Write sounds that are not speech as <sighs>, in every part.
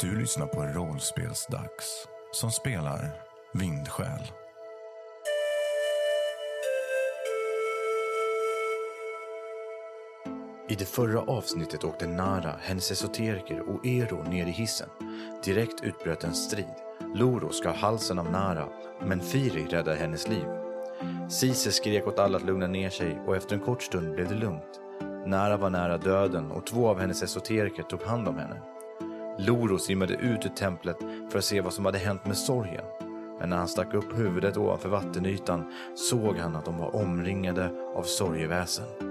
Du lyssnar på Rollspelsdags som spelar Vindsjäl. I det förra avsnittet åkte Nara, hennes esoteriker och Ero ner i hissen. Direkt utbröt en strid. Loro skar halsen av Nara, men Firi räddade hennes liv. Sise skrek åt alla att lugna ner sig och efter en kort stund blev det lugnt. Nara var nära döden och två av hennes esoteriker tog hand om henne. Loro simmade ut ur templet för att se vad som hade hänt med sorgen. Men när han stack upp huvudet ovanför vattenytan såg han att de var omringade av sorgeväsen.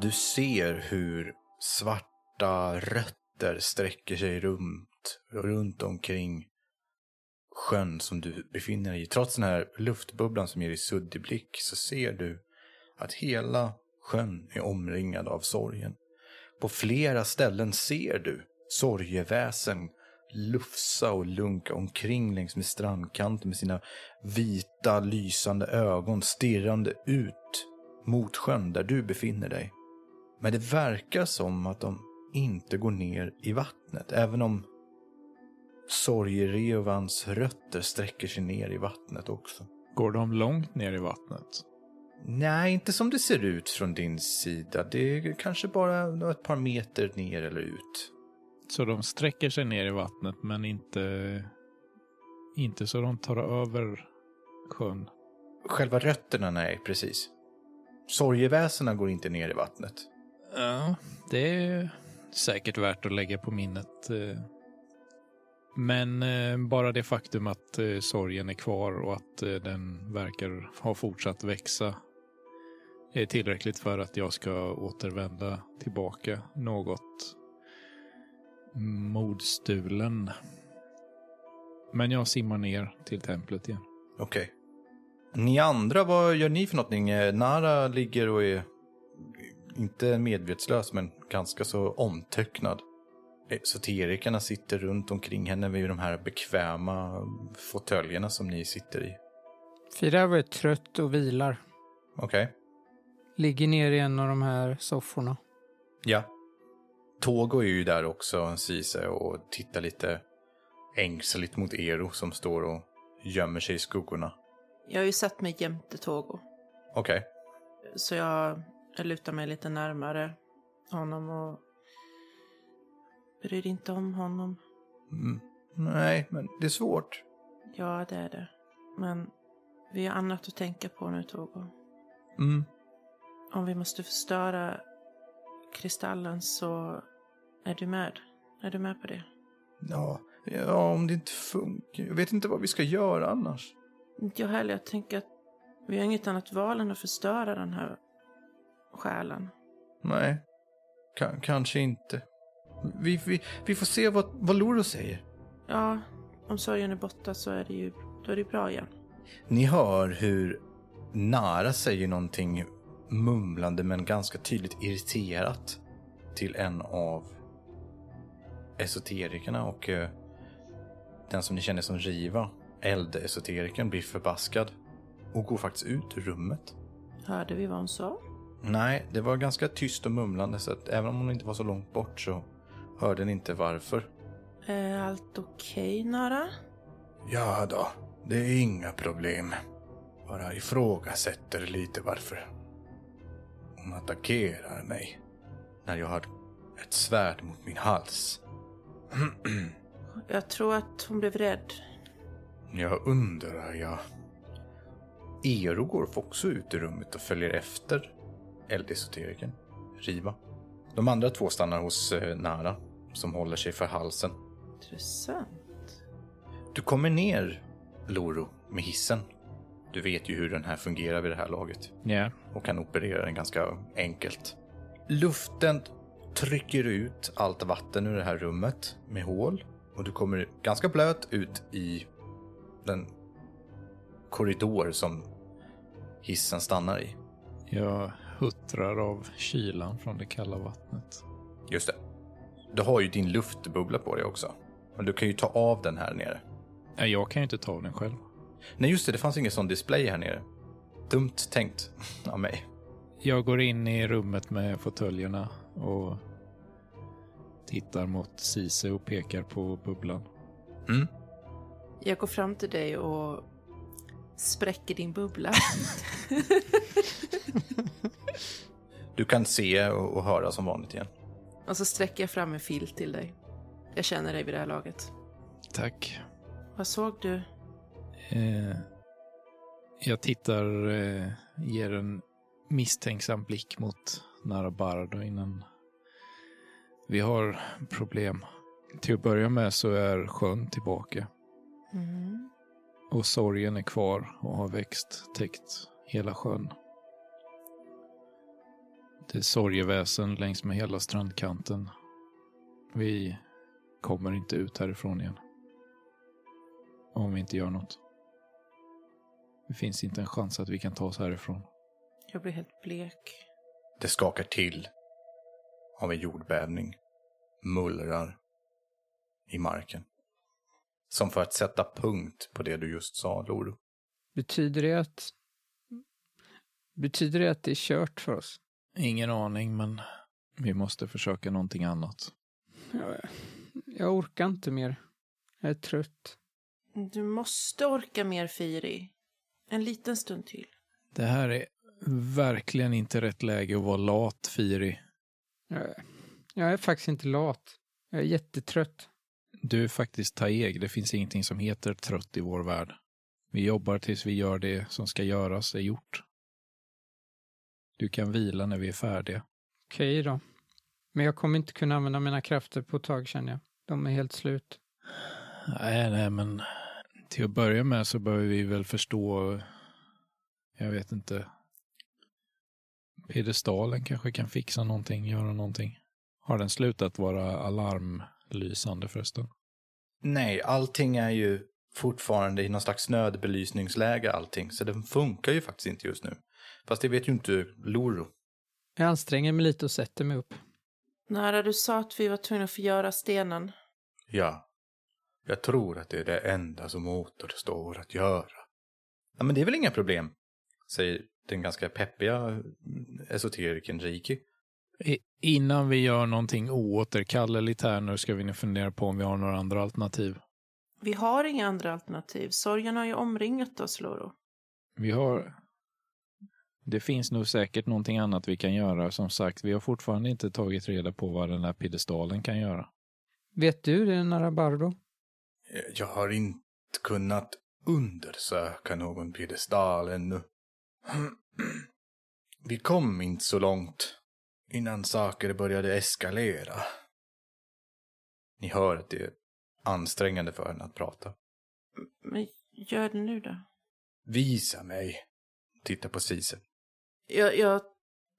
Du ser hur svarta rötter sträcker sig runt, runt omkring sjön som du befinner dig i. Trots den här luftbubblan som ger dig suddig blick så ser du att hela sjön är omringad av sorgen. På flera ställen ser du sorgeväsen lufsa och lunka omkring längs med strandkanten med sina vita lysande ögon stirrande ut mot sjön där du befinner dig. Men det verkar som att de inte går ner i vattnet, även om Sorgerevans rötter sträcker sig ner i vattnet också. Går de långt ner i vattnet? Nej, inte som det ser ut från din sida. Det är kanske bara ett par meter ner eller ut. Så de sträcker sig ner i vattnet men inte, inte så de tar över sjön? Själva rötterna, nej, precis. Sorgeväsena går inte ner i vattnet. Ja, det är säkert värt att lägga på minnet. Eh. Men eh, bara det faktum att eh, sorgen är kvar och att den verkar ha fortsatt växa är tillräckligt för att jag ska återvända tillbaka något modstulen. Men jag simmar ner till templet igen. Okej. Ni andra, vad gör ni för någonting? Nara ligger och är inte medvetslös, men ganska så omtöcknad. Esoterikerna sitter runt omkring henne vid de här bekväma fåtöljerna som ni sitter i. Firav är trött och vilar. Okej. Ligger ner i en av de här sofforna. Ja. Togo är ju där också, Cise, och tittar lite ängsligt mot Ero som står och gömmer sig i skuggorna. Jag har ju satt mig jämte Togo. Okej. Så jag, jag lutar mig lite närmare honom och bryr inte om honom. Mm. Nej, men det är svårt. Ja, det är det. Men vi har annat att tänka på nu, Togo. Mm. Om vi måste förstöra kristallen så är du med. Är du med på det? Ja, ja, om det inte funkar. Jag vet inte vad vi ska göra annars. Inte jag heller. Jag tänker att vi har inget annat val än att förstöra den här själen. Nej, Ka- kanske inte. Vi, vi, vi får se vad, vad Loro säger. Ja, om sorgen är borta så är det ju då är det bra igen. Ni hör hur Nara säger någonting mumlande men ganska tydligt irriterat till en av esoterikerna och eh, den som ni känner som Riva, eldesoterikern, blir förbaskad och går faktiskt ut ur rummet. Hörde vi vad hon sa? Nej, det var ganska tyst och mumlande så att även om hon inte var så långt bort så hörde ni inte varför. Är allt okej, Nara? Ja då, det är inga problem. Bara ifrågasätter lite varför hon attackerar mig när jag har ett svärd mot min hals. Jag tror att hon blev rädd. Jag undrar, jag... Ero går också ut ur rummet och följer efter eldesoterikern, Riva. De andra två stannar hos eh, Nara, som håller sig för halsen. Intressant. Du kommer ner, Loro, med hissen. Du vet ju hur den här fungerar vid det här laget. Ja, och kan operera den ganska enkelt. Luften trycker ut allt vatten ur det här rummet med hål och du kommer ganska blöt ut i den korridor som hissen stannar i. jag huttrar av kylan från det kalla vattnet. Just det. Du har ju din luftbubbla på dig också. Men du kan ju ta av den här nere. Nej, jag kan ju inte ta av den själv. Nej, just det. Det fanns ingen sån display här nere. Dumt tänkt <laughs> av mig. Jag går in i rummet med fåtöljerna och tittar mot Cise och pekar på bubblan. Mm. Jag går fram till dig och spräcker din bubbla. <laughs> <laughs> Du kan se och, och höra som vanligt igen. och så sträcker jag fram en filt till dig. Jag känner dig vid det här laget. Tack. Vad såg du? Eh, jag tittar, eh, ger en misstänksam blick mot Narabardo innan vi har problem. Till att börja med så är sjön tillbaka Mm. och sorgen är kvar och har växt, täckt hela sjön. Det är sorgeväsen längs med hela strandkanten. Vi kommer inte ut härifrån igen. Om vi inte gör något. Det finns inte en chans att vi kan ta oss härifrån. Jag blir helt blek. Det skakar till av en jordbävning. Mullrar i marken. Som för att sätta punkt på det du just sa, Loro. Betyder det att... Betyder det att det är kört för oss? Ingen aning, men vi måste försöka någonting annat. Jag, jag orkar inte mer. Jag är trött. Du måste orka mer, Firi. En liten stund till. Det här är verkligen inte rätt läge att vara lat, Firi. Jag, jag är faktiskt inte lat. Jag är jättetrött. Du är faktiskt Taeg. Det finns ingenting som heter trött i vår värld. Vi jobbar tills vi gör det som ska göras är gjort. Du kan vila när vi är färdiga. Okej då. Men jag kommer inte kunna använda mina krafter på ett tag känner jag. De är helt slut. Nej, nej, men till att börja med så behöver vi väl förstå, jag vet inte, piedestalen kanske kan fixa någonting, göra någonting. Har den slutat vara alarmlysande förresten? Nej, allting är ju fortfarande i någon slags nödbelysningsläge allting, så den funkar ju faktiskt inte just nu. Fast det vet ju inte Loro. Jag anstränger mig lite och sätter mig upp. Nära du sa att vi var tvungna att förgöra stenen. Ja, jag tror att det är det enda som återstår att göra. Ja, men det är väl inga problem, säger den ganska peppiga esoterikern Riki. Innan vi gör någonting oåterkalleligt här nu ska vi nu fundera på om vi har några andra alternativ. Vi har inga andra alternativ. Sorgen har ju omringat oss, Loro. Vi har... Det finns nog säkert någonting annat vi kan göra. Som sagt, vi har fortfarande inte tagit reda på vad den här piedestalen kan göra. Vet du det, Narabardo? Jag har inte kunnat undersöka någon piedestal ännu. <clears throat> Vi kom inte så långt innan saker började eskalera. Ni hör att det är ansträngande för henne att prata. Men gör det nu då. Visa mig. Titta på Cisen. Jag, jag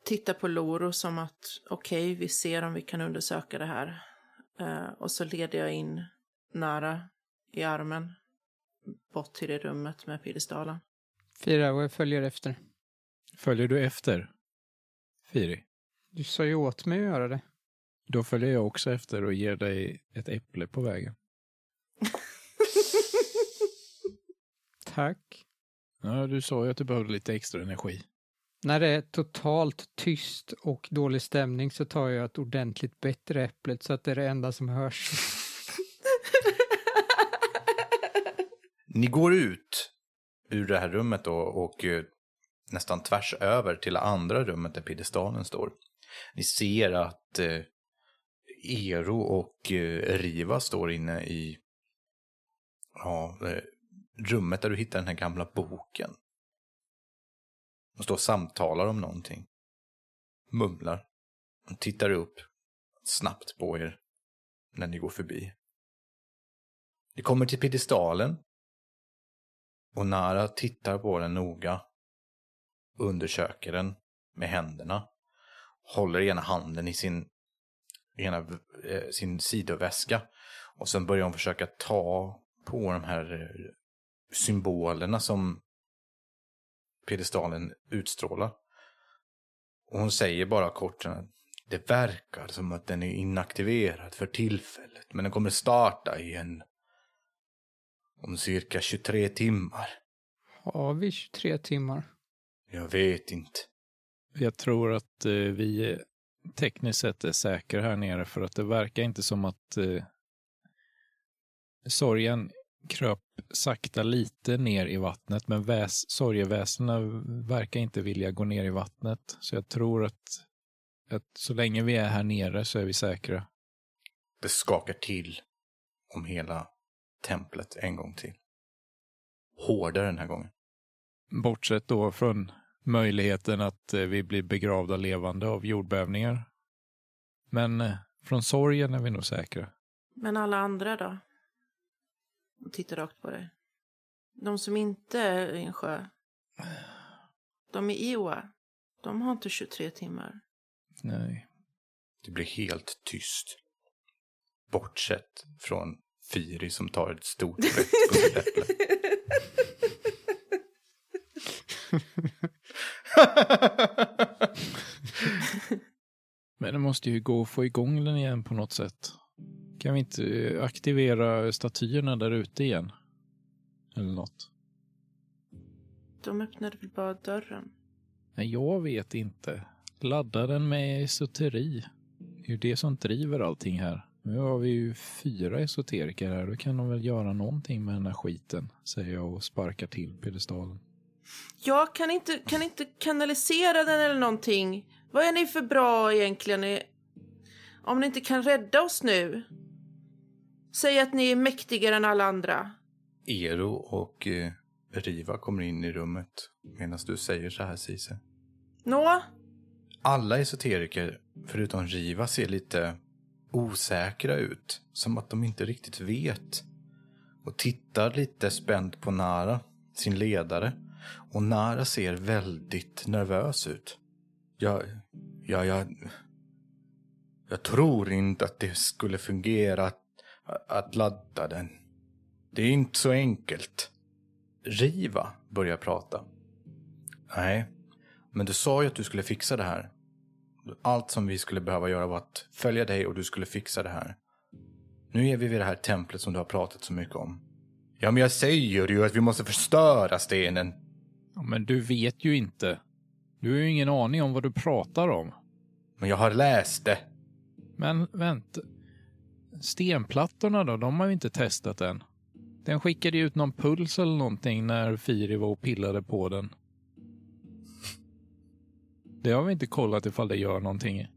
tittar på Loro som att okej, vi ser om vi kan undersöka det här. Eh, och så leder jag in Nara i armen bort till det rummet med piedestalen. Firawe följer efter. Följer du efter? Firi? Du sa ju åt mig att göra det. Då följer jag också efter och ger dig ett äpple på vägen. <laughs> Tack. Ja, du sa ju att du behövde lite extra energi. När det är totalt tyst och dålig stämning så tar jag ett ordentligt bättre äpplet så att det är det enda som hörs. Ni går ut ur det här rummet då och eh, nästan tvärs över till det andra rummet där piedestalen står. Ni ser att eh, Ero och eh, Riva står inne i ja, eh, rummet där du hittar den här gamla boken. De står och samtalar om någonting. Mumlar. De tittar upp snabbt på er när ni går förbi. Ni kommer till piedestalen. Och Nara tittar på den noga. Undersöker den med händerna. Håller ena handen i sin, ena, eh, sin sidoväska. Och sen börjar hon försöka ta på de här symbolerna som piedestalen utstrålar. Och hon säger bara kort att det verkar som att den är inaktiverad för tillfället. Men den kommer starta igen om cirka 23 timmar. Har vi 23 timmar? Jag vet inte. Jag tror att eh, vi tekniskt sett är säkra här nere för att det verkar inte som att eh, sorgen kröp sakta lite ner i vattnet, men väs, sorgeväsena verkar inte vilja gå ner i vattnet. Så jag tror att, att så länge vi är här nere så är vi säkra. Det skakar till om hela templet en gång till. Hårdare den här gången. Bortsett då från möjligheten att eh, vi blir begravda levande av jordbävningar. Men eh, från sorgen är vi nog säkra. Men alla andra då? Och tittar rakt på dig. De som inte är i en sjö. De i Iwa. De har inte 23 timmar. Nej. Det blir helt tyst. Bortsett från Firi som tar ett stort <laughs> bett på sitt äpple. <laughs> Men det måste ju gå att få igång den igen på något sätt. Kan vi inte aktivera statyerna där ute igen? Eller något. De öppnade väl bara dörren. Nej, jag vet inte. Ladda den med esoteri. Det är ju det som driver allting här. Nu har vi ju fyra esoteriker här. Då kan de väl göra någonting med den här skiten, säger jag och sparkar till piedestalen. Jag kan inte, kan inte kanalisera den eller någonting. Vad är ni för bra egentligen? Om ni inte kan rädda oss nu. Säg att ni är mäktigare än alla andra. Ero och eh, Riva kommer in i rummet medan du säger så här Cise. Nå? Alla esoteriker, förutom Riva, ser lite osäkra ut. Som att de inte riktigt vet. Och tittar lite spänt på Nara, sin ledare. Och Nara ser väldigt nervös ut. Jag, ja, jag, jag tror inte att det skulle fungera att, att ladda den. Det är inte så enkelt. Riva börjar prata. Nej, men du sa ju att du skulle fixa det här. Allt som vi skulle behöva göra var att följa dig och du skulle fixa det här. Nu är vi vid det här templet som du har pratat så mycket om. Ja, men jag säger ju att vi måste förstöra stenen. Ja, men du vet ju inte. Du har ju ingen aning om vad du pratar om. Men jag har läst det. Men vänta. Stenplattorna då, de har vi inte testat än. Den skickade ju ut någon puls eller någonting när Firi var och pillade på den. Det har vi inte kollat ifall det gör någonting.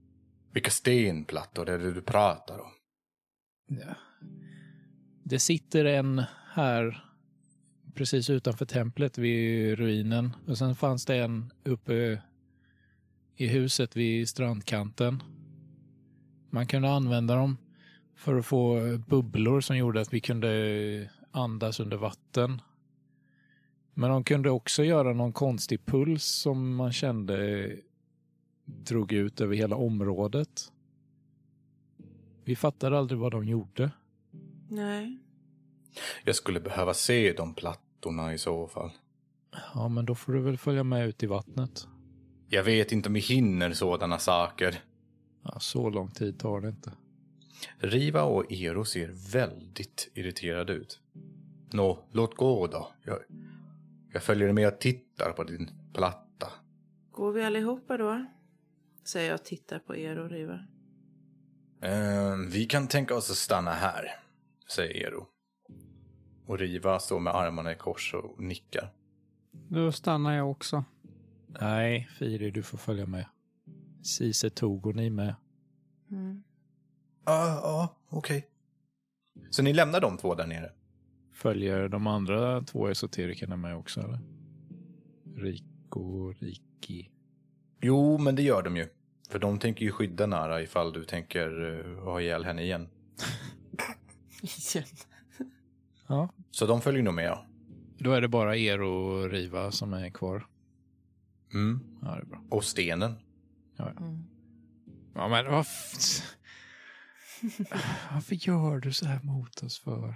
Vilka stenplattor är det du pratar om? Ja. Det sitter en här precis utanför templet vid ruinen. Och sen fanns det en uppe i huset vid strandkanten. Man kunde använda dem för att få bubblor som gjorde att vi kunde andas under vatten. Men de kunde också göra någon konstig puls som man kände drog ut över hela området. Vi fattade aldrig vad de gjorde. Nej. Jag skulle behöva se de plattorna i så fall. Ja, men då får du väl följa med ut i vattnet. Jag vet inte om vi hinner sådana saker. Ja, så lång tid tar det inte. Riva och Ero ser väldigt irriterade ut. Nå, låt gå då. Jag, jag följer med och tittar på din platta. Går vi allihopa då? Säger jag och tittar på er och Riva. Ehm, vi kan tänka oss att stanna här, säger Ero. Och Riva står med armarna i kors och nickar. Då stannar jag också. Nej, Firi, du får följa med. Cise tog och ni med. Mm. Ja, ja, okej. Så ni lämnar de två där nere? Följer de andra två esoterikerna med också, eller? Rico och Riki. Jo, men det gör de ju. För de tänker ju skydda Nara ifall du tänker uh, ha ihjäl henne igen. Igen. Ja. Så de följer nog med, ja. Då är det bara er och Riva som är kvar. Mm. Ja, det är bra. Och stenen. Mm. Ja, men vad... f- <laughs> Varför gör du så här mot oss för?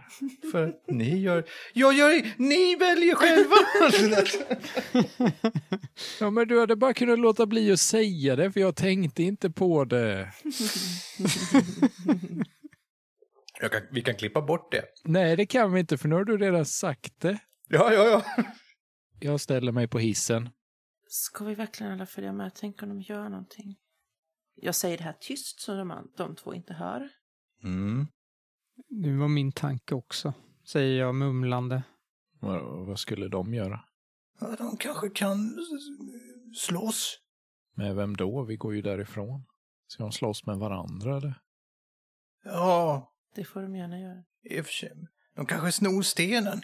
För att ni gör... Jag gör... Ni väljer själva! <laughs> Ja, men du hade bara kunnat låta bli att säga det, för jag tänkte inte på det. <laughs> Jag kan, vi kan klippa bort det. Nej, det kan vi inte, för nu har du redan sagt det. Ja, ja, ja. Jag ställer mig på hissen. Ska vi verkligen alla följa med? Tänk om de gör någonting. Jag säger det här tyst så de, de två inte hör. Mm. Det var min tanke också, säger jag mumlande. Vad, vad skulle de göra? Ja, de kanske kan slåss. Med vem då? Vi går ju därifrån. Ska de slåss med varandra eller? Ja, Det får de gärna göra. i och för sig. De kanske snor stenen.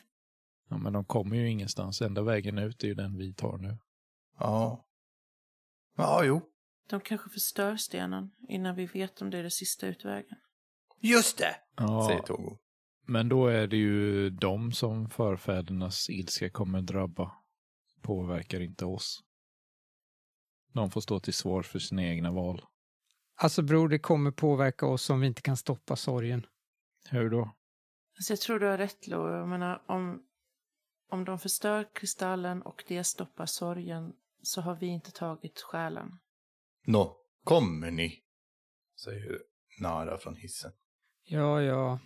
Ja, men de kommer ju ingenstans. Enda vägen ut är ju den vi tar nu. Ja. Ja, jo. De kanske förstör stenen innan vi vet om det är den sista utvägen. Just det, Ja, säger Togo. men då är det ju de som förfädernas ilska kommer drabba. Påverkar inte oss. De får stå till svars för sina egna val. Alltså bror, det kommer påverka oss om vi inte kan stoppa sorgen. Hur då? Alltså jag tror du har rätt Lo. Jag menar om, om de förstör kristallen och det stoppar sorgen så har vi inte tagit själen. Nå, kommer ni? Säger Nara från hissen. Ja, ja,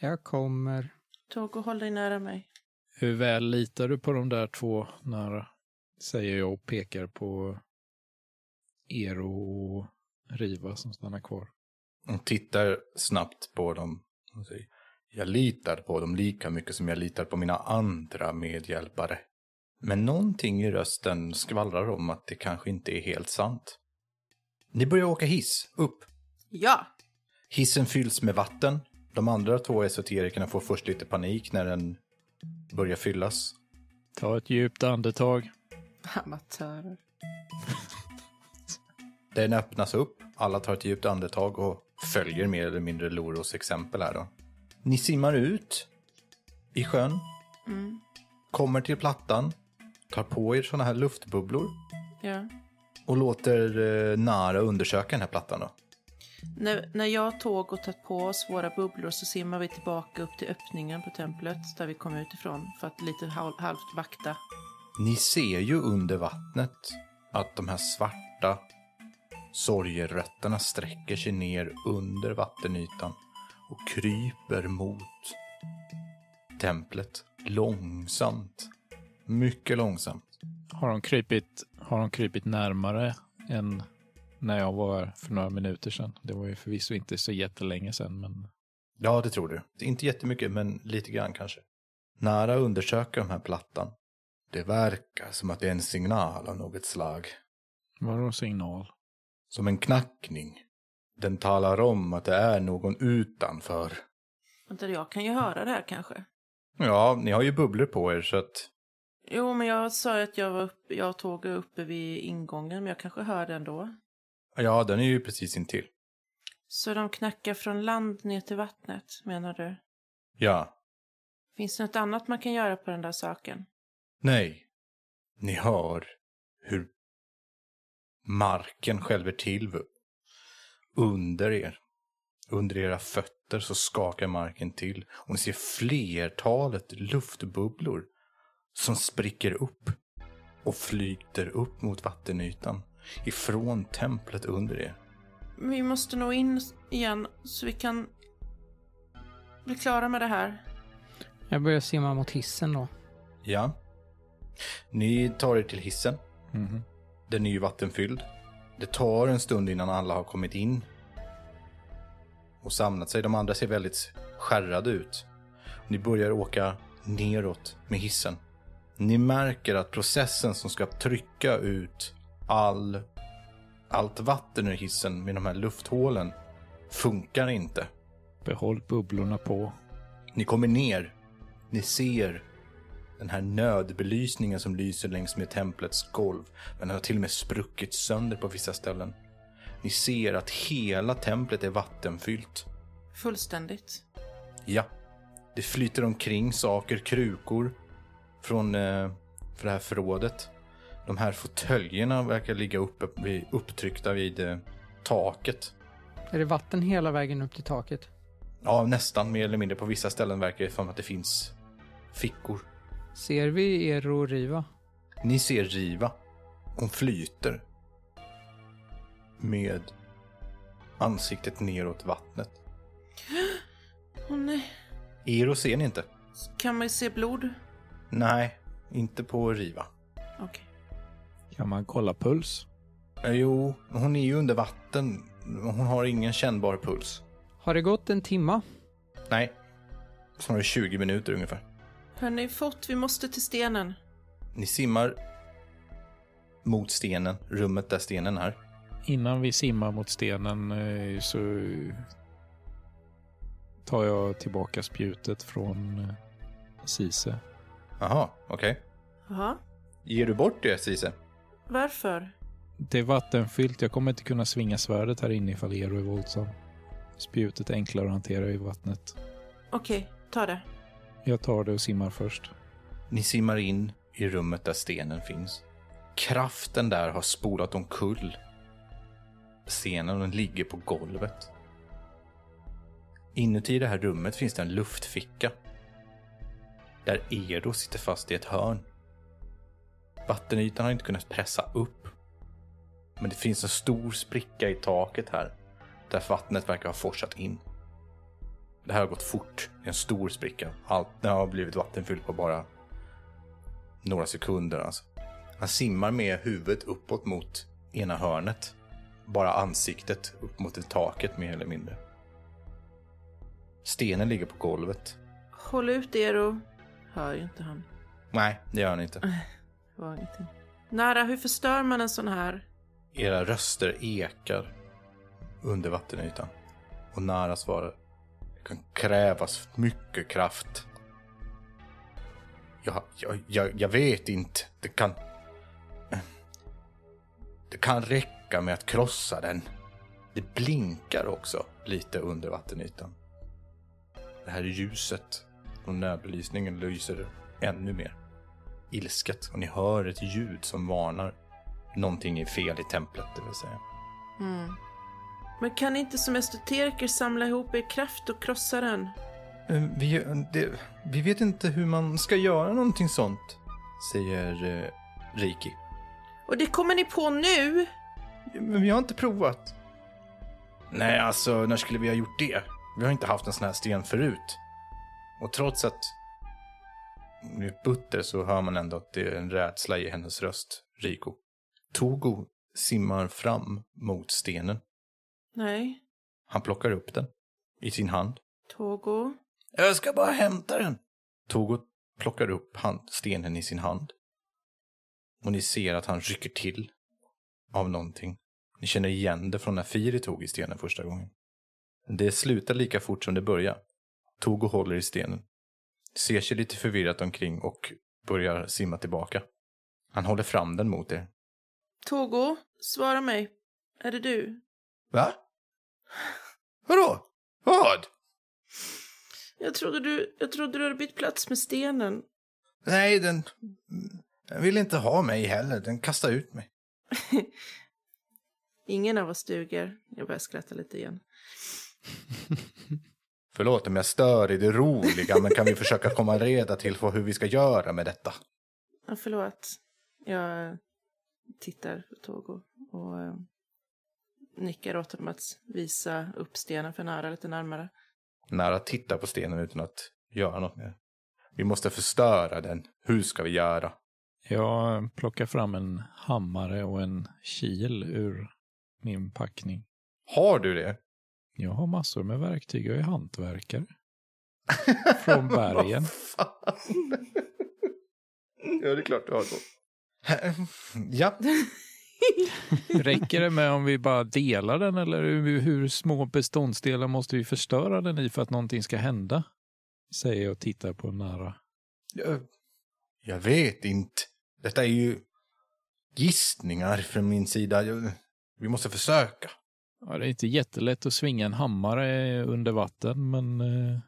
jag kommer. Togo, håll dig nära mig. Hur väl litar du på de där två nära? Säger jag och pekar på Ero och Riva som stannar kvar. Hon tittar snabbt på dem och säger Jag litar på dem lika mycket som jag litar på mina andra medhjälpare. Men någonting i rösten skvallrar om att det kanske inte är helt sant. Ni börjar åka hiss, upp. Ja! Hissen fylls med vatten. De andra två esoterikerna får först lite panik när den börjar fyllas. Ta ett djupt andetag. Amatörer. <laughs> Den öppnas upp, alla tar ett djupt andetag och följer mer eller mindre Loros exempel här då. Ni simmar ut i sjön, Mm. kommer till plattan, tar på er sådana här luftbubblor Ja. Och låter eh, Nara undersöka den här plattan då. När, när jag tåg och tagit på oss våra bubblor så simmar vi tillbaka upp till öppningen på templet där vi kom utifrån för att lite halv, halvt vakta. Ni ser ju under vattnet att de här svarta sorgerötterna sträcker sig ner under vattenytan och kryper mot templet långsamt. Mycket långsamt. Har de krypit, har de krypit närmare än när jag var här för några minuter sedan? Det var ju förvisso inte så jättelänge sedan, men Ja, det tror du. Inte jättemycket, men lite grann kanske. Nära undersöker de här plattan. Det verkar som att det är en signal av något slag. vadå signal? Som en knackning. Den talar om att det är någon utanför. Vänta, jag kan ju höra det här kanske. Ja, ni har ju bubblor på er så att... Jo, men jag sa ju att jag var uppe, jag är uppe vid ingången, men jag kanske hör det ändå. Ja, den är ju precis intill. Så de knackar från land ner till vattnet, menar du? Ja. Finns det något annat man kan göra på den där saken? Nej. Ni hör hur marken skälver till under er. Under era fötter så skakar marken till och ni ser flertalet luftbubblor som spricker upp och flyter upp mot vattenytan ifrån templet under er. Vi måste nå in igen så vi kan bli klara med det här. Jag börjar simma mot hissen då. Ja. Ni tar er till hissen. Mhm. Den är ju vattenfylld. Det tar en stund innan alla har kommit in och samlat sig. De andra ser väldigt skärrade ut. Ni börjar åka neråt med hissen. Ni märker att processen som ska trycka ut all, allt vatten ur hissen med de här lufthålen funkar inte. Behåll bubblorna på. Ni kommer ner. Ni ser den här nödbelysningen som lyser längs med templets golv. Men den har till och med spruckit sönder på vissa ställen. Ni ser att hela templet är vattenfyllt. Fullständigt. Ja, det flyter omkring saker, krukor från, eh, från det här förrådet. De här fåtöljerna verkar ligga uppe, vid- upptryckta vid eh, taket. Är det vatten hela vägen upp till taket? Ja, nästan mer eller mindre. På vissa ställen verkar det som att det finns fickor. Ser vi Ero och Riva? Ni ser Riva. Hon flyter. Med ansiktet neråt vattnet. Åh nej. Ero ser ni inte. Kan man ju se blod? Nej, inte på Riva. Okej. Kan man kolla puls? Eh, Jo, hon är ju under vatten. Hon har ingen kännbar puls. Har det gått en timma? Nej, snarare 20 minuter ungefär. Hörni, fort, vi måste till stenen. Ni simmar mot stenen, rummet där stenen är. Innan vi simmar mot stenen eh, så tar jag tillbaka spjutet från eh, Sise. Jaha, okej. Jaha. Ger du bort det, Cise? Varför? Det är vattenfyllt. Jag kommer inte kunna svinga svärdet här inne ifall Ero är våldsam. Spjutet är enklare att hantera i vattnet. Okej, ta det. Jag tar det och simmar först. Ni simmar in i rummet där stenen finns. Kraften där har spolat omkull stenen och den ligger på golvet. Inuti det här rummet finns det en luftficka. Där Ero sitter fast i ett hörn. Vattenytan har inte kunnat pressa upp. Men det finns en stor spricka i taket här. Där vattnet verkar ha forsat in. Det här har gått fort. Det är en stor spricka. Allt det har blivit vattenfyllt på bara några sekunder alltså. Han simmar med huvudet uppåt mot ena hörnet. Bara ansiktet upp mot det taket mer eller mindre. Stenen ligger på golvet. Håll ut, Ero. Hör ju inte han. Nej, det gör han inte. Det var ingenting. Nara, hur förstör man en sån här? Era röster ekar under vattenytan. Och Nara svarar. Det kan krävas mycket kraft. Jag, jag, jag, jag vet inte. Det kan... Det kan räcka med att krossa den. Det blinkar också lite under vattenytan. Det här ljuset från närbelysningen lyser ännu mer. Ilsket och ni hör ett ljud som varnar. Någonting är fel i templet, det vill säga. Mm. Men kan ni inte som esoteriker samla ihop er kraft och krossa den? Eh, Vi, det, vi vet inte hur man ska göra någonting sånt, säger eh, Riki. Och det kommer ni på nu? Men vi har inte provat. Nej, alltså när skulle vi ha gjort det? Vi har inte haft en sån här sten förut. Och trots att hon är butter så hör man ändå att det är en rädsla i hennes röst, Riko. Togo simmar fram mot stenen. Nej. Han plockar upp den i sin hand. Togo. Jag ska bara hämta den. Togo plockar upp hand, stenen i sin hand. Och ni ser att han rycker till av någonting. Ni känner igen det från när Firi tog i stenen första gången. Det slutar lika fort som det börjar. Togo håller i stenen. Ser sig lite förvirrat omkring och börjar simma tillbaka. Han håller fram den mot er. Togo, svara mig. Är det du? Va? Vadå? Vad? Jag trodde du, jag trodde du hade bytt plats med stenen. Nej, den... Den vill inte ha mig heller. Den kastar ut mig. <laughs> Ingen av oss duger. Jag börjar skratta lite igen. <laughs> Förlåt om jag stör i det roliga, men kan vi <laughs> försöka komma reda till hur vi ska göra med detta? Ja, förlåt. Jag tittar på Togo och eh, nickar åt honom att visa upp stenen för nära lite närmare. Nära tittar på stenen utan att göra något mer. Vi måste förstöra den. Hur ska vi göra? Jag plockar fram en hammare och en kil ur min packning. Har du det? Jag har massor med verktyg. Jag är hantverkare. <laughs> Från bergen. Vad fan? <laughs> ja, det är klart du har så. ja, <laughs> Räcker det med om vi bara delar den eller hur, hur små beståndsdelar måste vi förstöra den i för att någonting ska hända? Säger jag och tittar på nära. jag, jag vet inte. Detta är ju gissningar från min sida. Jag, vi måste försöka. Ja, det är inte jättelätt att svinga en hammare under vatten, men eh,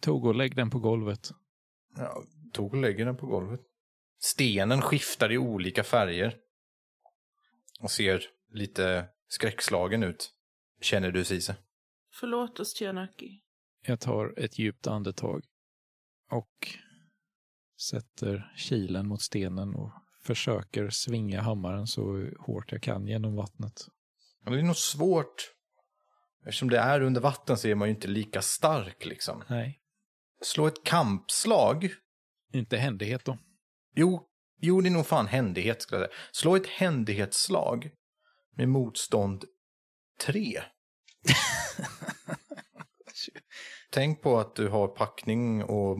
tog och lägg den på golvet. Ja, tog och lägger den på golvet. Stenen skiftar i olika färger. Och ser lite skräckslagen ut. känner du Cise. Förlåt oss, Tianaki. Jag tar ett djupt andetag och sätter kilen mot stenen och försöker svinga hammaren så hårt jag kan genom vattnet. Men det är nog svårt. Eftersom det är under vatten så är man ju inte lika stark liksom. Nej, Slå ett kampslag. inte händighet då. Jo, jo det är nog fan händighet skulle jag säga. Slå ett händighetsslag med motstånd 3. <laughs> Tänk på att du har packning och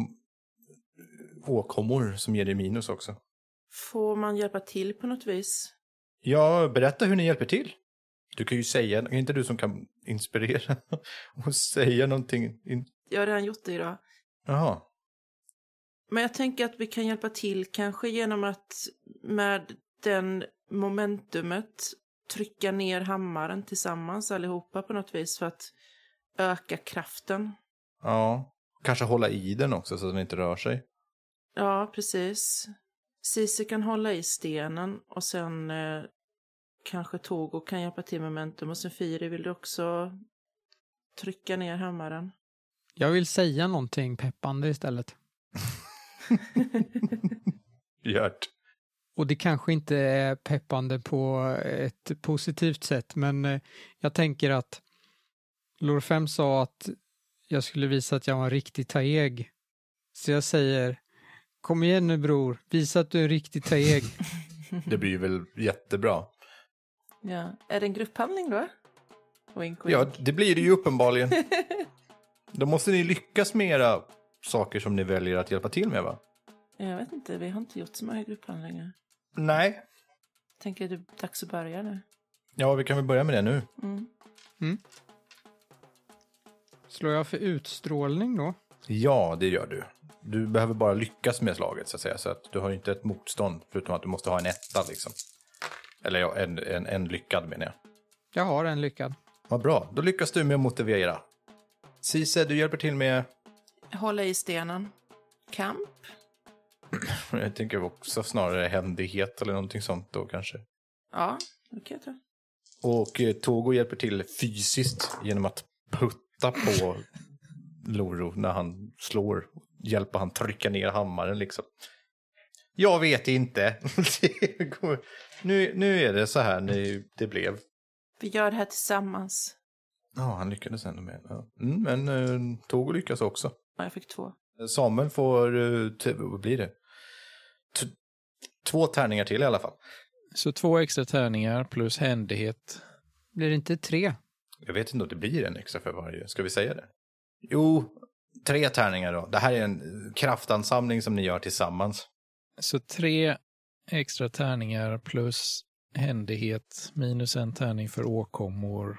åkommor som ger dig minus också. Får man hjälpa till på något vis? Ja, berätta hur ni hjälper till. Du kan ju säga, är inte du som kan inspirera <laughs> och säga någonting? In... Jag har redan gjort det idag. Jaha, Men jag tänker att vi kan hjälpa till kanske genom att med den momentumet trycka ner hammaren tillsammans allihopa på något vis för att öka kraften. ja. Kanske hålla i den också så att den inte rör sig. Ja, precis. Cici kan hålla i stenen och sen eh, kanske Togo kan hjälpa till med momentum och sen Firi vill du också trycka ner hammaren. Jag vill säga någonting peppande istället. <laughs> Gört. Och det kanske inte är peppande på ett positivt sätt, men eh, jag tänker att Lor 5 sa att jag skulle visa att jag var en riktig taeg. Så jag säger, kom igen nu bror, visa att du är en riktig taeg. <laughs> Det blir väl jättebra. Ja. Är det en grupphandling då? Wink, wink. Ja, det blir det ju uppenbarligen. <laughs> Då måste ni lyckas med era saker som ni väljer att hjälpa till med va? Jag vet inte, vi har inte gjort så många grupphandlingar. Nej. Tänker det är dags att börja nu. Ja, vi kan väl börja med det nu. Mm. Slår jag för utstrålning då? Ja, det gör du. Du behöver bara lyckas med slaget så att säga. Så att du har inte ett motstånd förutom att du måste ha en etta liksom. Eller ja, en, en, en lyckad menar jag. Jag har en lyckad. Vad bra, då lyckas du med att motivera. Cise, du hjälper till med, Hålla i stenen. Kamp. <clears throat> jag tänker också snarare händighet eller någonting sånt då kanske. Ja, det kan jag ta. Och eh, Togo hjälper till fysiskt genom att putta på <laughs> Loro när han slår. Hjälper han trycka ner hammaren liksom. Jag vet inte. Det <laughs> går- nu, nu är det så här nu det blev. Vi gör det här tillsammans. Ja, han lyckades ändå med. Ja. Mm, men eh, Togo lyckas också. Ja, jag fick två. Samuel får, eh, vad blir det? T- två tärningar till i alla fall. Så två extra tärningar plus händighet. Blir det inte tre? Jag vet inte om det blir en extra för varje. Ska vi säga det? Jo, tre tärningar då. Det här är en kraftansamling som ni gör tillsammans. Så tre extra tärningar plus händighet minus en tärning för åkommor.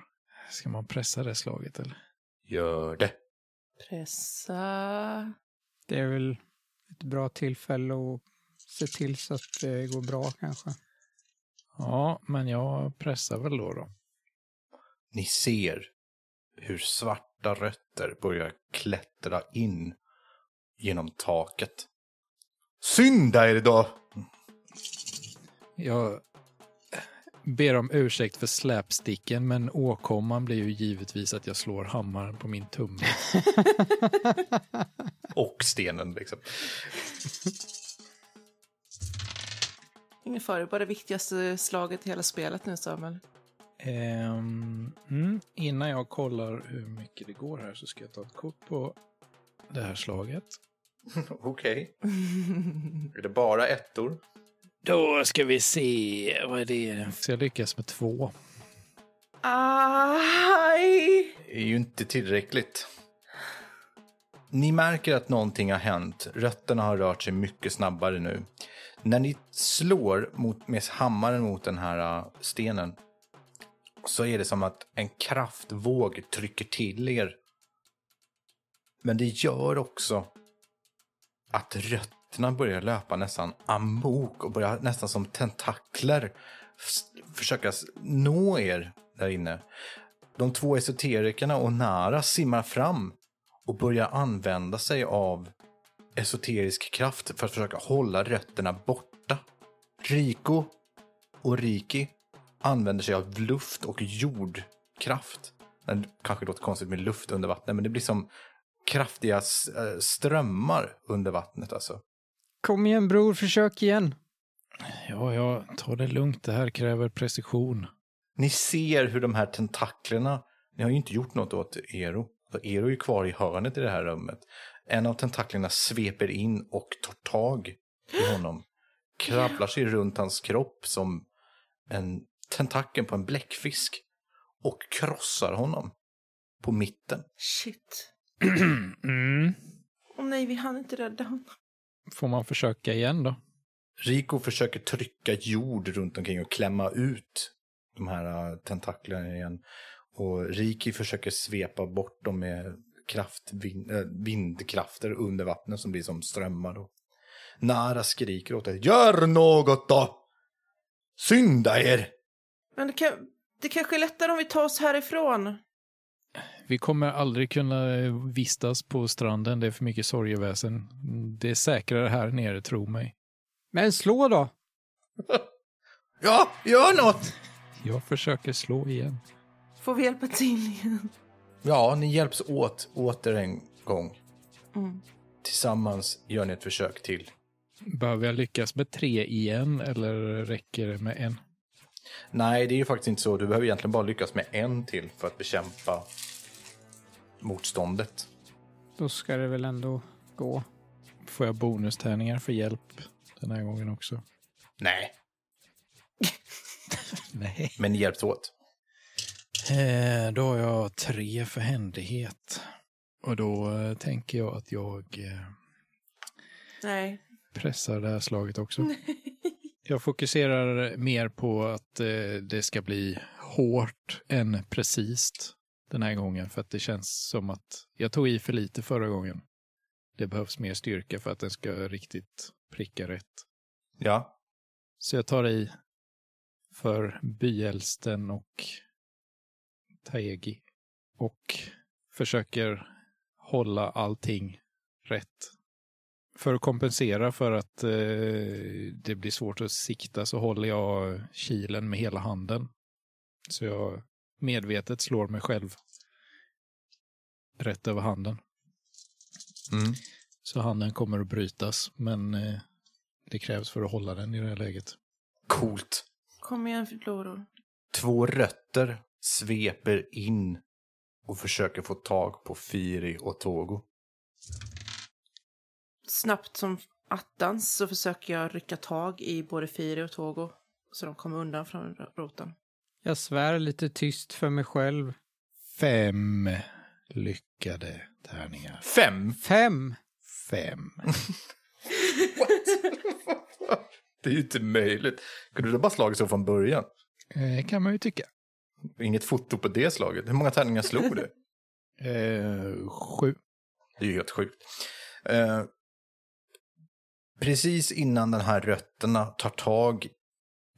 Ska man pressa det slaget eller? Gör det. Pressa. Det är väl ett bra tillfälle att se till så att det går bra kanske. Ja, men jag pressar väl då. då. Ni ser hur svarta rötter börjar klättra in genom taket. Synda er då! Jag ber om ursäkt för släpsticken, men åkomman blir ju givetvis att jag slår hammaren på min tumme. <laughs> Och stenen liksom. Ingen fara, bara det viktigaste slaget i hela spelet nu, Samuel. Ehm, mm, innan jag kollar hur mycket det går här så ska jag ta ett kort på det här slaget. <laughs> Okej. Är det bara ettor? Då ska vi se, vad är det? Så jag lyckas med två. Aj! Det är ju inte tillräckligt. Ni märker att någonting har hänt. Rötterna har rört sig mycket snabbare nu. När ni slår mot, med hammaren mot den här äh, stenen så är det som att en kraftvåg trycker till er. Men det gör också att rötterna börjar löpa nästan amok och börjar nästan som tentakler försöka nå er där inne. De två esoterikerna och Nara simmar fram och börjar använda sig av esoterisk kraft för att försöka hålla rötterna borta. Riko och Riki använder sig av luft och jordkraft Det kanske låter konstigt med luft under vattnet, men det blir som kraftiga eh, strömmar under vattnet alltså. Kom igen bror, försök igen. Ja, ja, ta det lugnt. Det här kräver precision. Ni ser hur de här tentaklerna, ni har ju inte gjort något åt Ero. Så Ero är ju kvar i hörnet i det här rummet. En av tentaklerna sveper in och tar tag i honom. Krabblar sig runt hans kropp som en tentakel på en bläckfisk. Och krossar honom. På mitten. Shit. <clears throat> Mm. Åh nej, vi hann inte rädda honom. Får man försöka igen då? Rico försöker trycka jord runt omkring och klämma ut de här äh, tentaklerna igen. Och Riki försöker svepa bort dem med kraft, vind, äh, vindkrafter under vattnet som blir som strömmar. Och Nara skriker åt dig. Gör något då! Synda er! Men det, kan, det kanske är lättare om vi tar oss härifrån. Vi kommer aldrig kunna vistas på stranden. Det är för mycket sorgeväsen. Det är säkrare här nere, tro mig. Men slå då. <laughs> Ja, gör något! Jag försöker slå igen. Får vi hjälpa till igen? Ja, ni hjälps åt åter en gång. Mm. Tillsammans gör ni ett försök till. Behöver jag lyckas med tre igen eller räcker det med en? Nej, det är ju faktiskt inte så. Du behöver egentligen bara lyckas med en till för att bekämpa motståndet. Då ska det väl ändå gå. Får jag bonustärningar för hjälp den här gången också? Nej, <laughs> Nej. men ni hjälps åt. Eh, då har jag tre för händighet. Och då eh, tänker jag att jag eh, Nej. pressar det här slaget också. <laughs> Jag fokuserar mer på att eh, det ska bli hårt än precis den här gången. För att det känns som att jag tog i för lite förra gången. Det behövs mer styrka för att den ska riktigt pricka rätt. Ja, Så jag tar i för byälsten och Taegi. Och försöker hålla allting rätt. För att kompensera för att eh, det blir svårt att sikta så håller jag kilen med hela handen. Så jag medvetet slår mig själv rätt över handen. mm. Så handen kommer att brytas, men eh, det krävs för att hålla den i det här läget. coolt. Kom igen, Loro. Två rötter sveper in och försöker få tag på Firi och Togo. Snabbt som attans så försöker jag rycka tag i både Firi och Togo. Så de kommer undan från roten. Jag svär lite tyst för mig själv. Fem lyckade tärningar. Fem! Fem! Fem. <laughs> Det är ju inte möjligt. Kunde du bara slagit så från början? Eh, kan man ju tycka. Inget foto på det slaget. Hur många tärningar slog du? Eh, sju. Det är ju helt sjukt. Eh, precis innan den här rötterna tar tag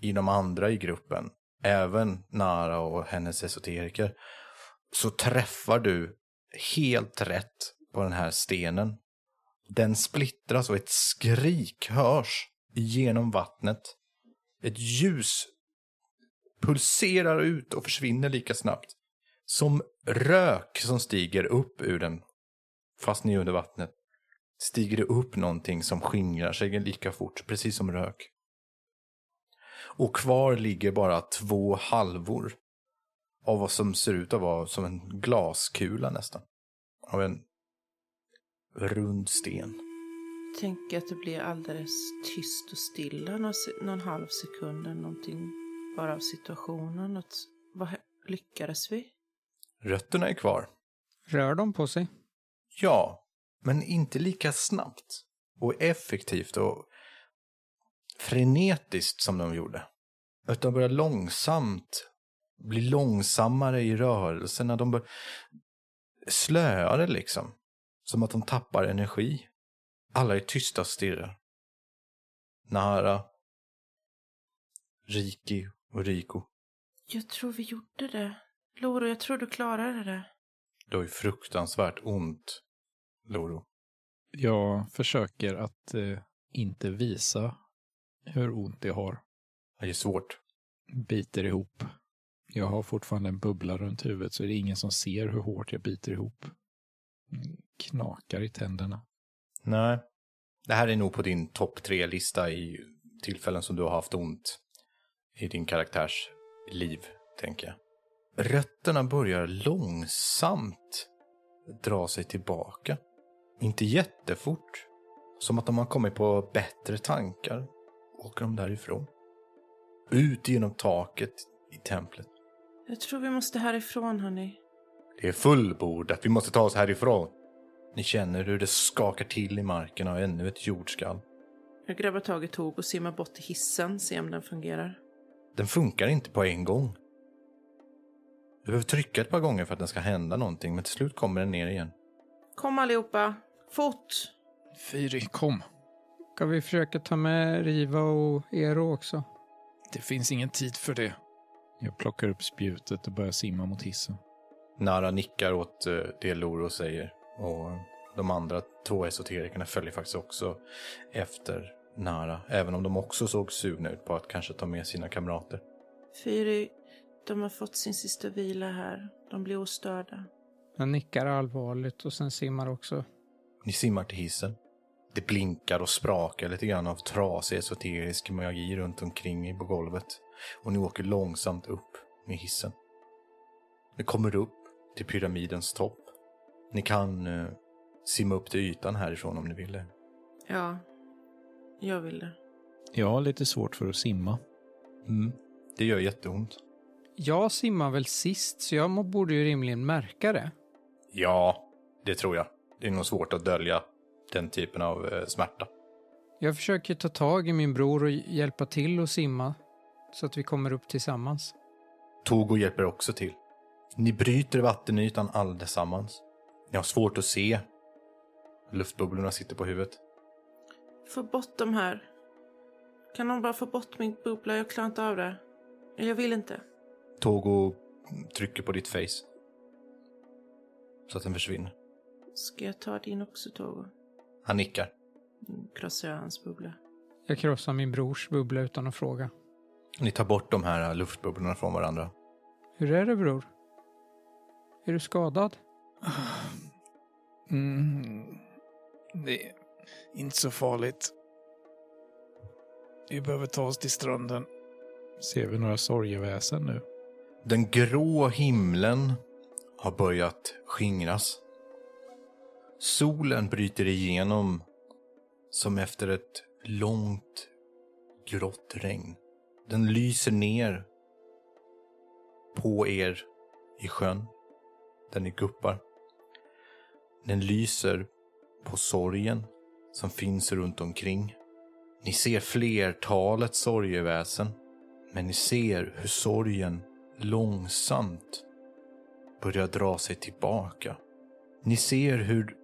i de andra i gruppen, även Nara och hennes esoteriker, så träffar du helt rätt på den här stenen. Den splittras och ett skrik hörs genom vattnet. Ett ljus pulserar ut och försvinner lika snabbt. Som rök som stiger upp ur den fast ni är under vattnet, stiger det upp någonting som skingrar sig lika fort, precis som rök. Och kvar ligger bara två halvor av vad som ser ut att vara som en glaskula nästan. Av en rund sten. Tänker att det blir alldeles tyst och stilla någon, halv sekund eller någonting. Bara av situationen. Att, vad, lyckades vi? Rötterna är kvar. Rör de på sig? Ja, men inte lika snabbt och effektivt och frenetiskt som de gjorde. Utan börjar långsamt bli långsammare i rörelserna. De bör slöare liksom. Som att de tappar energi. Alla är tysta och stirrar. Nara, Riki och Riko. Jag tror vi gjorde det. Loro, jag tror du klarade det. Det var ju fruktansvärt ont, Loro. Jag försöker att eh, inte visa hur ont jag har. Det är svårt. Biter ihop. Jag har fortfarande en bubbla runt huvudet så det är ingen som ser hur hårt jag biter ihop. Knakar i tänderna. Nej. Det här är nog på din topp tre-lista i tillfällen som du har haft ont i din karaktärs liv, tänker jag. Rötterna börjar långsamt dra sig tillbaka. Inte jättefort. Som att de har kommit på bättre tankar. Åker de därifrån. Ut genom taket i templet. Jag tror vi måste härifrån, hörni. Det är fullbordat, vi måste ta oss härifrån. Ni känner hur det skakar till i marken av ännu ett jordskalv. Jag grabbar tag i tåg och simmar bort till hissen, se om den fungerar. Den funkar inte på en gång. Du behöver trycka ett par gånger för att den ska hända någonting, men till slut kommer den ner igen. Kom allihopa, fort! Fyri, kom. Ska vi försöka ta med Riva och Ero också? Det finns ingen tid för det. Jag plockar upp spjutet och börjar simma mot hissen. Nara nickar åt eh, det Loro säger. Och de andra två esoterikerna följer faktiskt också efter Nara. Även om de också såg sugna ut på att kanske ta med sina kamrater. Fyri, de har fått sin sista vila här. De blir ostörda. Jag nickar allvarligt och sen simmar också. Ni simmar till hissen. Det blinkar och sprakar lite grann av trasig esoterisk magi runt omkring på golvet. Och ni åker långsamt upp med hissen. Ni kommer upp till pyramidens topp. Ni kan eh, simma upp till ytan härifrån om ni vill det. Ja, jag vill det. Jag har lite svårt för att simma. Mm. Det gör jätteont. Jag simmar väl sist, så jag borde ju rimligen märka det. Ja, det tror jag. Det är nog svårt att dölja den typen av eh, smärta. Jag försöker ta tag i min bror och hjälpa till att simma så att vi kommer upp tillsammans. Togo hjälper också till. Ni bryter vattenytan allesammans. Ni har svårt att se. Luftbubblorna sitter på huvudet. Få bort de här. Kan någon bara få bort min bubbla? Jag klarar inte av det. Jag vill inte. Togo trycker på ditt face. Så att den försvinner. Ska jag ta din också, Togo? Han nickar. Krossar jag hans bubbla. Jag krossar min brors bubbla utan att fråga. Ni tar bort de här luftbubblorna från varandra. Hur är det bror? Är du skadad? <sighs> Mm, det är inte så farligt. Vi behöver ta oss till stranden. Ser vi några sorgeväsen nu? Den grå himlen har börjat skingras. Solen bryter igenom som efter ett långt grått regn. Den lyser ner på er i sjön där ni guppar. Den lyser på sorgen som finns runt omkring. Ni ser flertalet sorgeväsen, men ni ser hur sorgen långsamt börjar dra sig tillbaka. Ni ser hur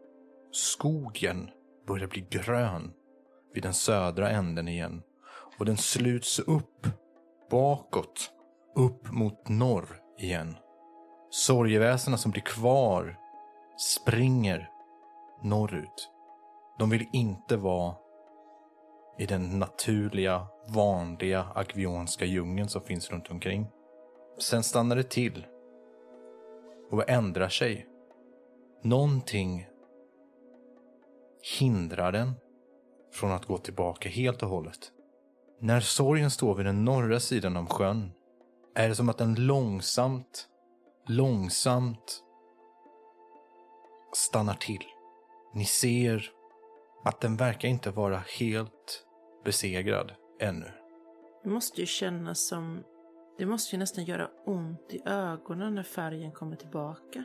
skogen börjar bli grön vid den södra änden igen och den sluts upp bakåt, upp mot norr igen. Sorgeväsena som blir kvar springer norrut. De vill inte vara i den naturliga, vanliga agvionska djungeln som finns runt omkring. Sen stannar det till och ändrar sig. Någonting hindrar den från att gå tillbaka helt och hållet. När sorgen står vid den norra sidan av sjön är det som att den långsamt, långsamt stannar till. Ni ser att den verkar inte vara helt besegrad ännu. Det måste ju kännas som... Det måste ju nästan göra ont i ögonen när färgen kommer tillbaka.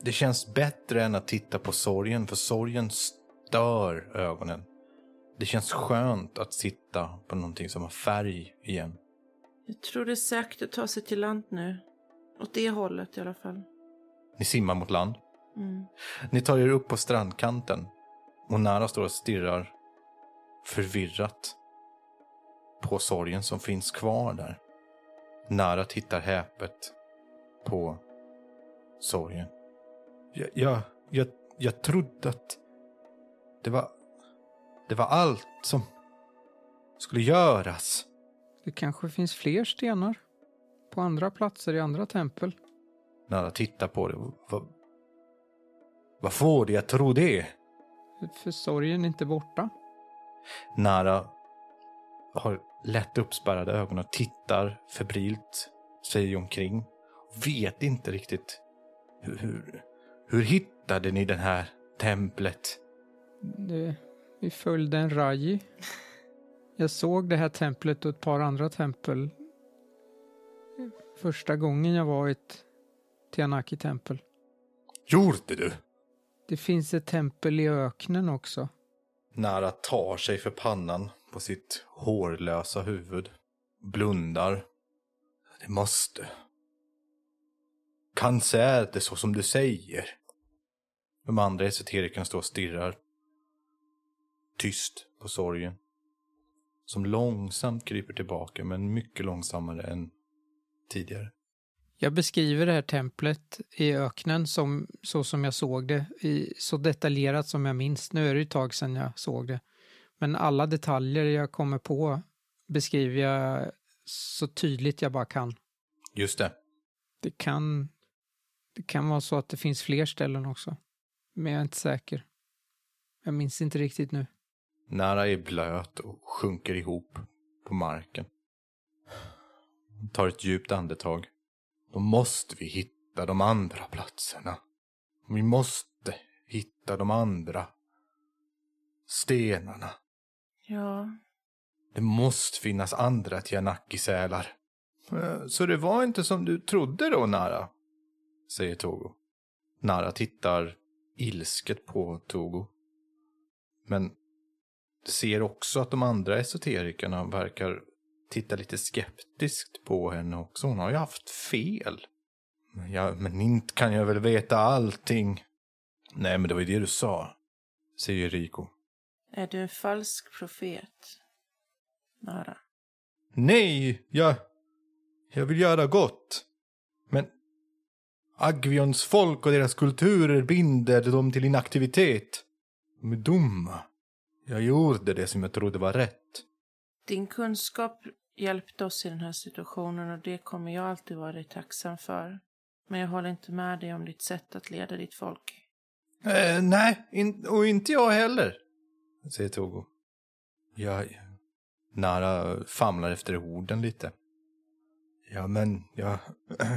Det känns bättre än att titta på sorgen, för sorgen stör ögonen. Det känns skönt att sitta på någonting som har färg igen. Jag tror det är säkert att ta sig till land nu. Åt det hållet i alla fall. Ni simmar mot land. Mm. Ni tar er upp på strandkanten. Och Nara står och stirrar förvirrat på sorgen som finns kvar där. Nara tittar häpet på sorgen. Jag, jag, jag, jag trodde att det var, det var allt som skulle göras. Det kanske finns fler stenar? på andra platser i andra tempel. Nara tittar på det. Vad, vad får dig att tro det? För sorgen är inte borta. Nara har lätt uppspärrade ögon och tittar febrilt sig omkring. Vet inte riktigt hur, hur, hur hittade ni det här templet? Det, vi följde en Raji. Jag såg det här templet och ett par andra tempel första gången jag var i ett Tianaki-tempel. Gjorde du? Det finns ett tempel i öknen också. Nara tar sig för pannan på sitt hårlösa huvud. Blundar. Det måste. Kanske är det så som du säger. De andra esoterikerna står och stirrar. Tyst på sorgen. Som långsamt kryper tillbaka, men mycket långsammare än tidigare. Jag beskriver det här templet i öknen som, så som jag såg det, i, så detaljerat som jag minns. Nu är det ett tag sedan jag såg det. Men alla detaljer jag kommer på beskriver jag så tydligt jag bara kan. Just det. Det kan, det kan vara så att det finns fler ställen också. Men jag är inte säker. Jag minns inte riktigt nu. Nara är blöt och sjunker ihop på marken. Tar ett djupt andetag. Då måste vi hitta de andra platserna. Vi måste hitta de andra stenarna. Ja, Det måste finnas andra Tianaki-sälar. Eh, Så det var inte som du trodde då, Nara? Säger Togo. Nara tittar ilsket på Togo. Men ser också att de andra esoterikerna verkar titta lite skeptiskt på henne också. Hon har ju haft fel. Ja, men inte kan jag väl veta allting. Nej, men det var ju det du sa, säger Rico. är du en falsk profet? Nara. Nej, jag... Jag vill göra gott. Men Agvions folk och deras kulturer binder dem till inaktivitet. De är dumma. Jag gjorde det som jag trodde var rätt. Din kunskap hjälpte oss i den här situationen och det kommer jag alltid vara dig tacksam för. Men jag håller inte med dig om ditt sätt att leda ditt folk. Eh, nej, in, och inte jag heller, säger Togo. Jag... Nara famlar efter orden lite. Ja, men jag... <clears throat>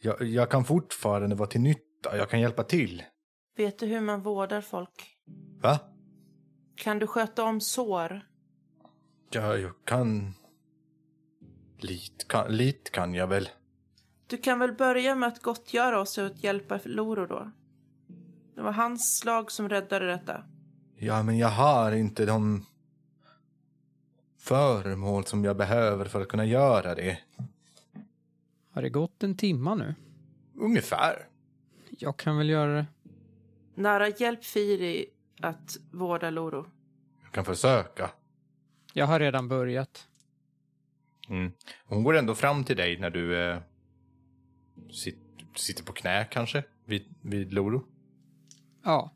Jag, jag kan fortfarande vara till nytta. Jag kan hjälpa till. Vet du hur man vårdar folk? Va? Kan du sköta om sår? Ja, jag kan... Lite kan, lit kan jag väl. Du kan väl börja med att gottgöra oss och att hjälpa Loro då? Det var hans slag som räddade detta. Ja, men jag har inte de föremål som jag behöver för att kunna göra det. Har det gått en timma nu? Ungefär. Jag kan väl göra det. Nara, hjälp Firi att vårda Loro. Jag kan försöka. Jag har redan börjat. Mm. Hon går ändå fram till dig när du eh, sit, sitter på knä kanske, vid, vid Loro. Ja,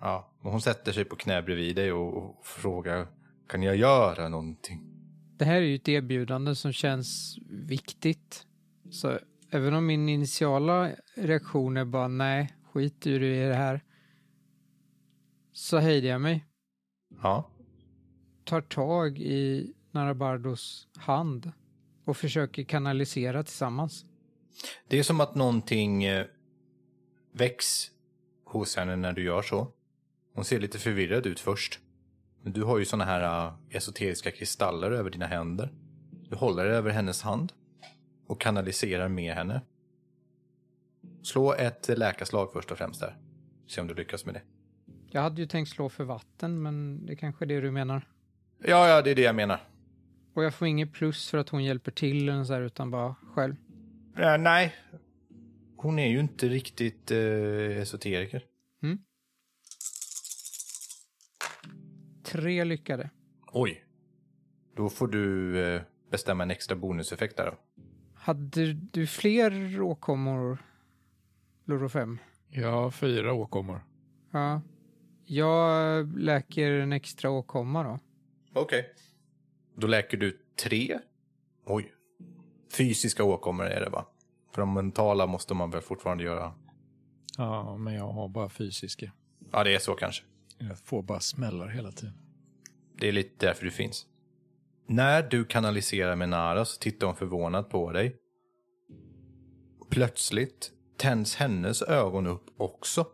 Ja, och hon sätter sig på knä bredvid dig och, och frågar, kan jag göra någonting? det här är ju ett erbjudande som känns viktigt. Så även om min initiala reaktion är bara nej, skit i det här. Så hejdar jag mig. Ja, Tar tag i Narabardos hand och försöker kanalisera tillsammans. det är som att någonting eh, väcks hos henne när du gör så. Hon ser lite förvirrad ut först. Men du har ju såna här uh, esoteriska kristaller över dina händer. Du håller över hennes hand och kanaliserar med henne. Slå ett läkarslag först och främst där. Se om du lyckas med det. Jag hade ju tänkt slå för vatten, men det kanske är det du menar. Ja, ja, det är det jag menar. Och jag får inget plus för att hon hjälper till eller så här, utan bara själv. Eh, nej. Hon är ju inte riktigt eh, esoteriker. Tre lyckade. Oj. Då får du eh, bestämma en extra bonuseffekt där då. Hade du fler åkommor, Loro 5? Jag har fyra åkommor. Ja. Jag läker en extra åkomma då. Okej. Då läker du tre. Oj. Fysiska åkommor är det va? För de mentala måste man väl fortfarande göra? Ja, men jag har bara fysiska. Ja, det är så kanske. Jag får bara smällar hela tiden. Det är lite därför du finns. När du kanaliserar med Nara så tittar hon förvånat på dig. Plötsligt tänds hennes ögon upp också.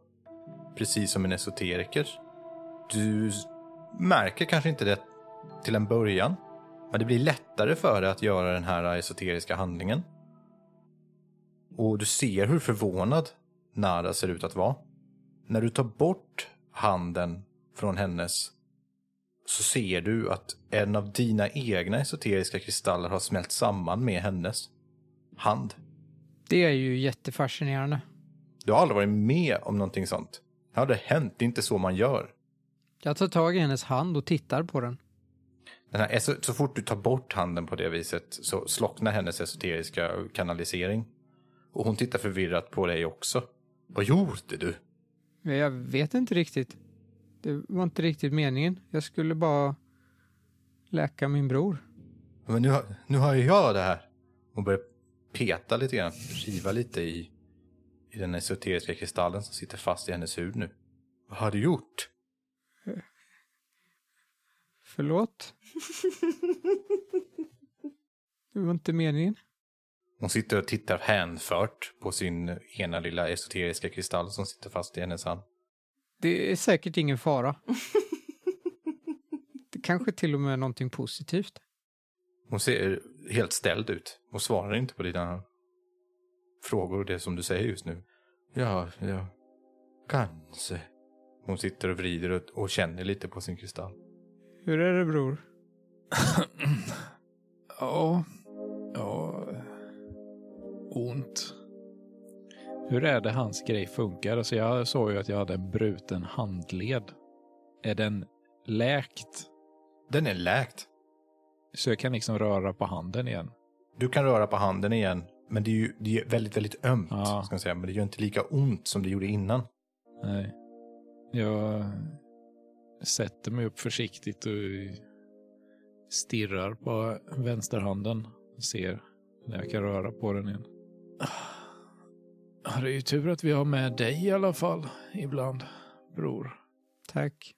Precis som en esoterikers. Du märker kanske inte det till en början. Men det blir lättare för dig att göra den här esoteriska handlingen. Och du ser hur förvånad Nara ser ut att vara. När du tar bort handen från hennes så ser du att en av dina egna esoteriska kristaller har smält samman med hennes hand. Det är ju jättefascinerande. Du har aldrig varit med om någonting sånt. Det aldrig hänt, det är inte så man gör. Jag tar tag i hennes hand och tittar på den. Den här, så, så fort du tar bort handen på det viset så slocknar hennes esoteriska kanalisering. Och hon tittar förvirrat på dig också. Vad gjorde du? Jag vet inte riktigt. Det var inte riktigt meningen. Jag skulle bara läka min bror. Men nu, har- nu har jag det här. Hon börjar peta lite grann, riva lite i, i den esoteriska kristallen som sitter fast i hennes hud nu. Vad har du gjort? Förlåt? <laughs> Det var inte meningen. Hon sitter och tittar hänfört på sin ena lilla esoteriska kristall som sitter fast i hennes hand. Det är säkert ingen fara. <laughs> Det kanske till och med är någonting positivt. Hon ser helt ställd ut och svarar inte på dina frågor och det som du säger just nu. Ja, ja, kanske. Hon sitter och vrider och, och känner lite på sin kristall. Hur är det bror? <clears throat> Ja, ja, ont. Hur är det hans grej funkar? Alltså jag såg ju att jag hade en bruten handled. Är den läkt? Den är läkt. Så jag kan liksom röra på handen igen? Du kan röra på handen igen, men det är ju det är väldigt, väldigt ömt. Ja. Ska jag säga. Men det gör inte lika ont som det gjorde innan. Nej. Jag sätter mig upp försiktigt och stirrar på vänsterhanden. Ser när jag kan röra på den igen. Ja, Det är ju tur att vi har med dig i alla fall ibland, bror. Tack.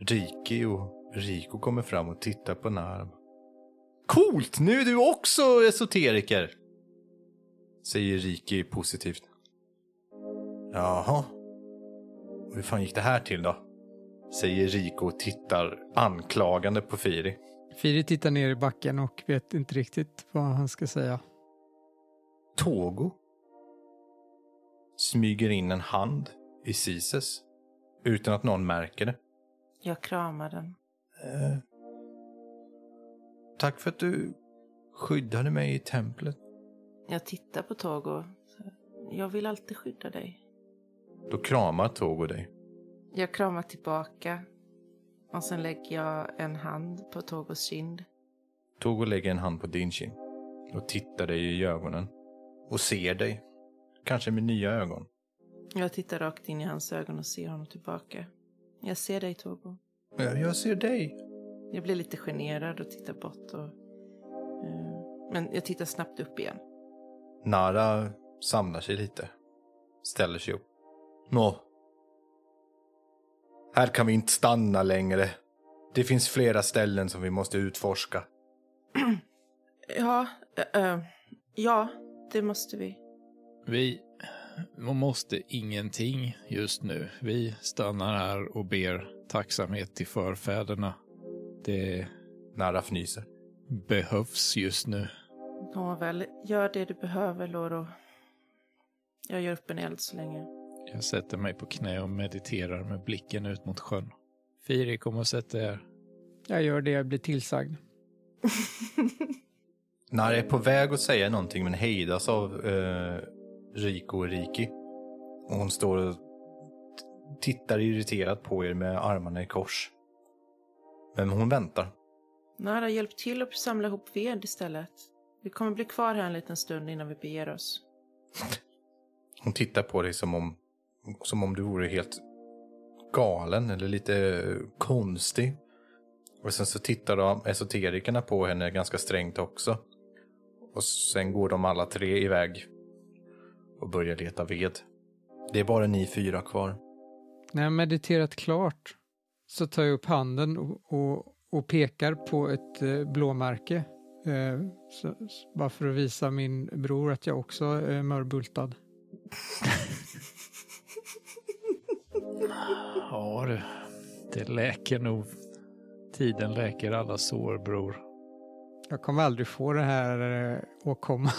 Riki och Rico kommer fram och tittar på Narm. Coolt! Nu är du också esoteriker! Säger Riki positivt. Jaha. Hur fan gick det här till då? Säger Rico och tittar anklagande på Firi. Firi tittar ner i backen och vet inte riktigt vad han ska säga. Togo smyger in en hand i Sises utan att någon märker det. Jag kramar den. Eh, tack för att du skyddade mig i templet. Jag tittar på Togo. Jag vill alltid skydda dig. Då kramar Togo dig. Jag kramar tillbaka. Och sen lägger jag en hand på Togos kind. Togo lägger en hand på din kind och tittar dig i ögonen och ser dig. Kanske med nya ögon. Jag tittar rakt in i hans ögon och ser honom tillbaka. Jag ser dig Togo. Jag ser dig. Jag blir lite generad och tittar bort. Och, eh, men jag tittar snabbt upp igen. Nara samlar sig lite. Ställer sig upp. Nå. Här kan vi inte stanna längre. Det finns flera ställen som vi måste utforska. <clears throat> Ja, eh, ja, det måste vi. Vi måste ingenting just nu. Vi stannar här och ber tacksamhet till förfäderna. Det Nara fnyser. behövs just nu. Nåväl, gör det du behöver Loro. Jag gör upp en eld så länge. Jag sätter mig på knä och mediterar med blicken ut mot sjön. Firi, kom och sätt här. Jag gör det jag blir tillsagd. <laughs> Nara är på väg att säga någonting men hejdas av eh, Rico och Riki. Och hon står och tittar irriterat på er med armarna i kors. Men hon väntar. Nara, hjälp till att samla ihop ved istället. Vi kommer bli kvar här en liten stund innan vi beger oss. Hon tittar på dig som om, som om du vore helt galen eller lite konstig. Och sen så tittar de esoterikerna på henne ganska strängt också. Och sen går de alla tre iväg och börjar leta ved. Det är bara ni fyra kvar. När jag mediterat klart så tar jag upp handen och, och, och pekar på ett eh, blåmärke. Eh, så, bara för att visa min bror att jag också är mörbultad. <laughs> Ja du, det läker nog. Tiden läker alla sår bror. Jag kommer aldrig få det här eh, åkomman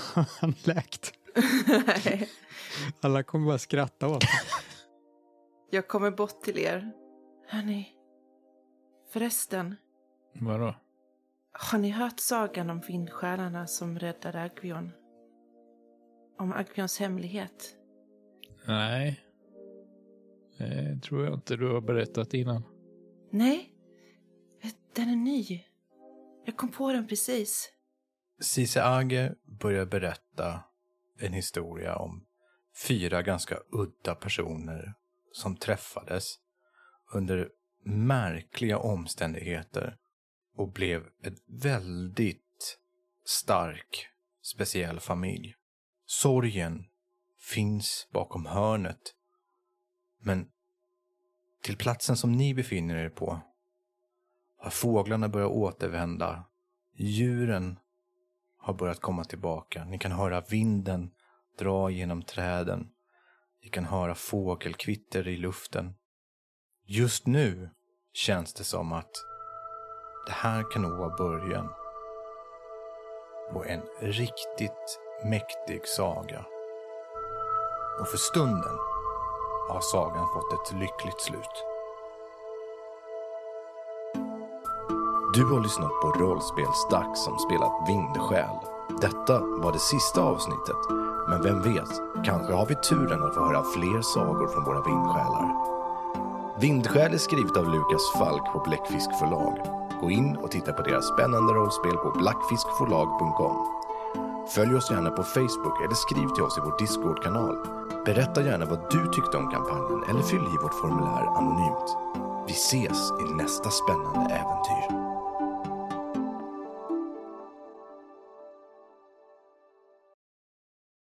läkt. <laughs> Alla kommer bara skratta åt mig. Jag kommer bort till er. Hörni, förresten, Vadå? Har ni hört sagan om vindsjälarna som räddade Agvion? Om Agvions hemlighet? Nej. Det tror jag inte du har berättat innan. Nej, den är ny. Jag kom på den precis. Cise Age börjar berätta en historia om fyra ganska udda personer som träffades under märkliga omständigheter och blev en väldigt stark, speciell familj. Sorgen finns bakom hörnet. Men till platsen som ni befinner er på har fåglarna börjat återvända. Djuren har börjat komma tillbaka. Ni kan höra vinden dra genom träden. Ni kan höra fågelkvitter i luften. Just nu känns det som att det här kan nog vara början på en riktigt mäktig saga. Och för stunden har sagan fått ett lyckligt slut. Du har lyssnat på Rollspelsdags som spelat Vindsjäl. Detta var det sista avsnittet, men vem vet, kanske har vi turen att få höra fler sagor från våra vindsjälar. Vindsjäl är skrivet av Lukas Falk på Bläckfisk förlag. Gå in och titta på deras spännande rollspel på blackfiskforlag.com. Följ oss gärna på Facebook eller skriv till oss i vår Discord-kanal. Berätta gärna vad du tyckte om kampanjen eller fyll i vårt formulär anonymt. Vi ses i nästa spännande äventyr.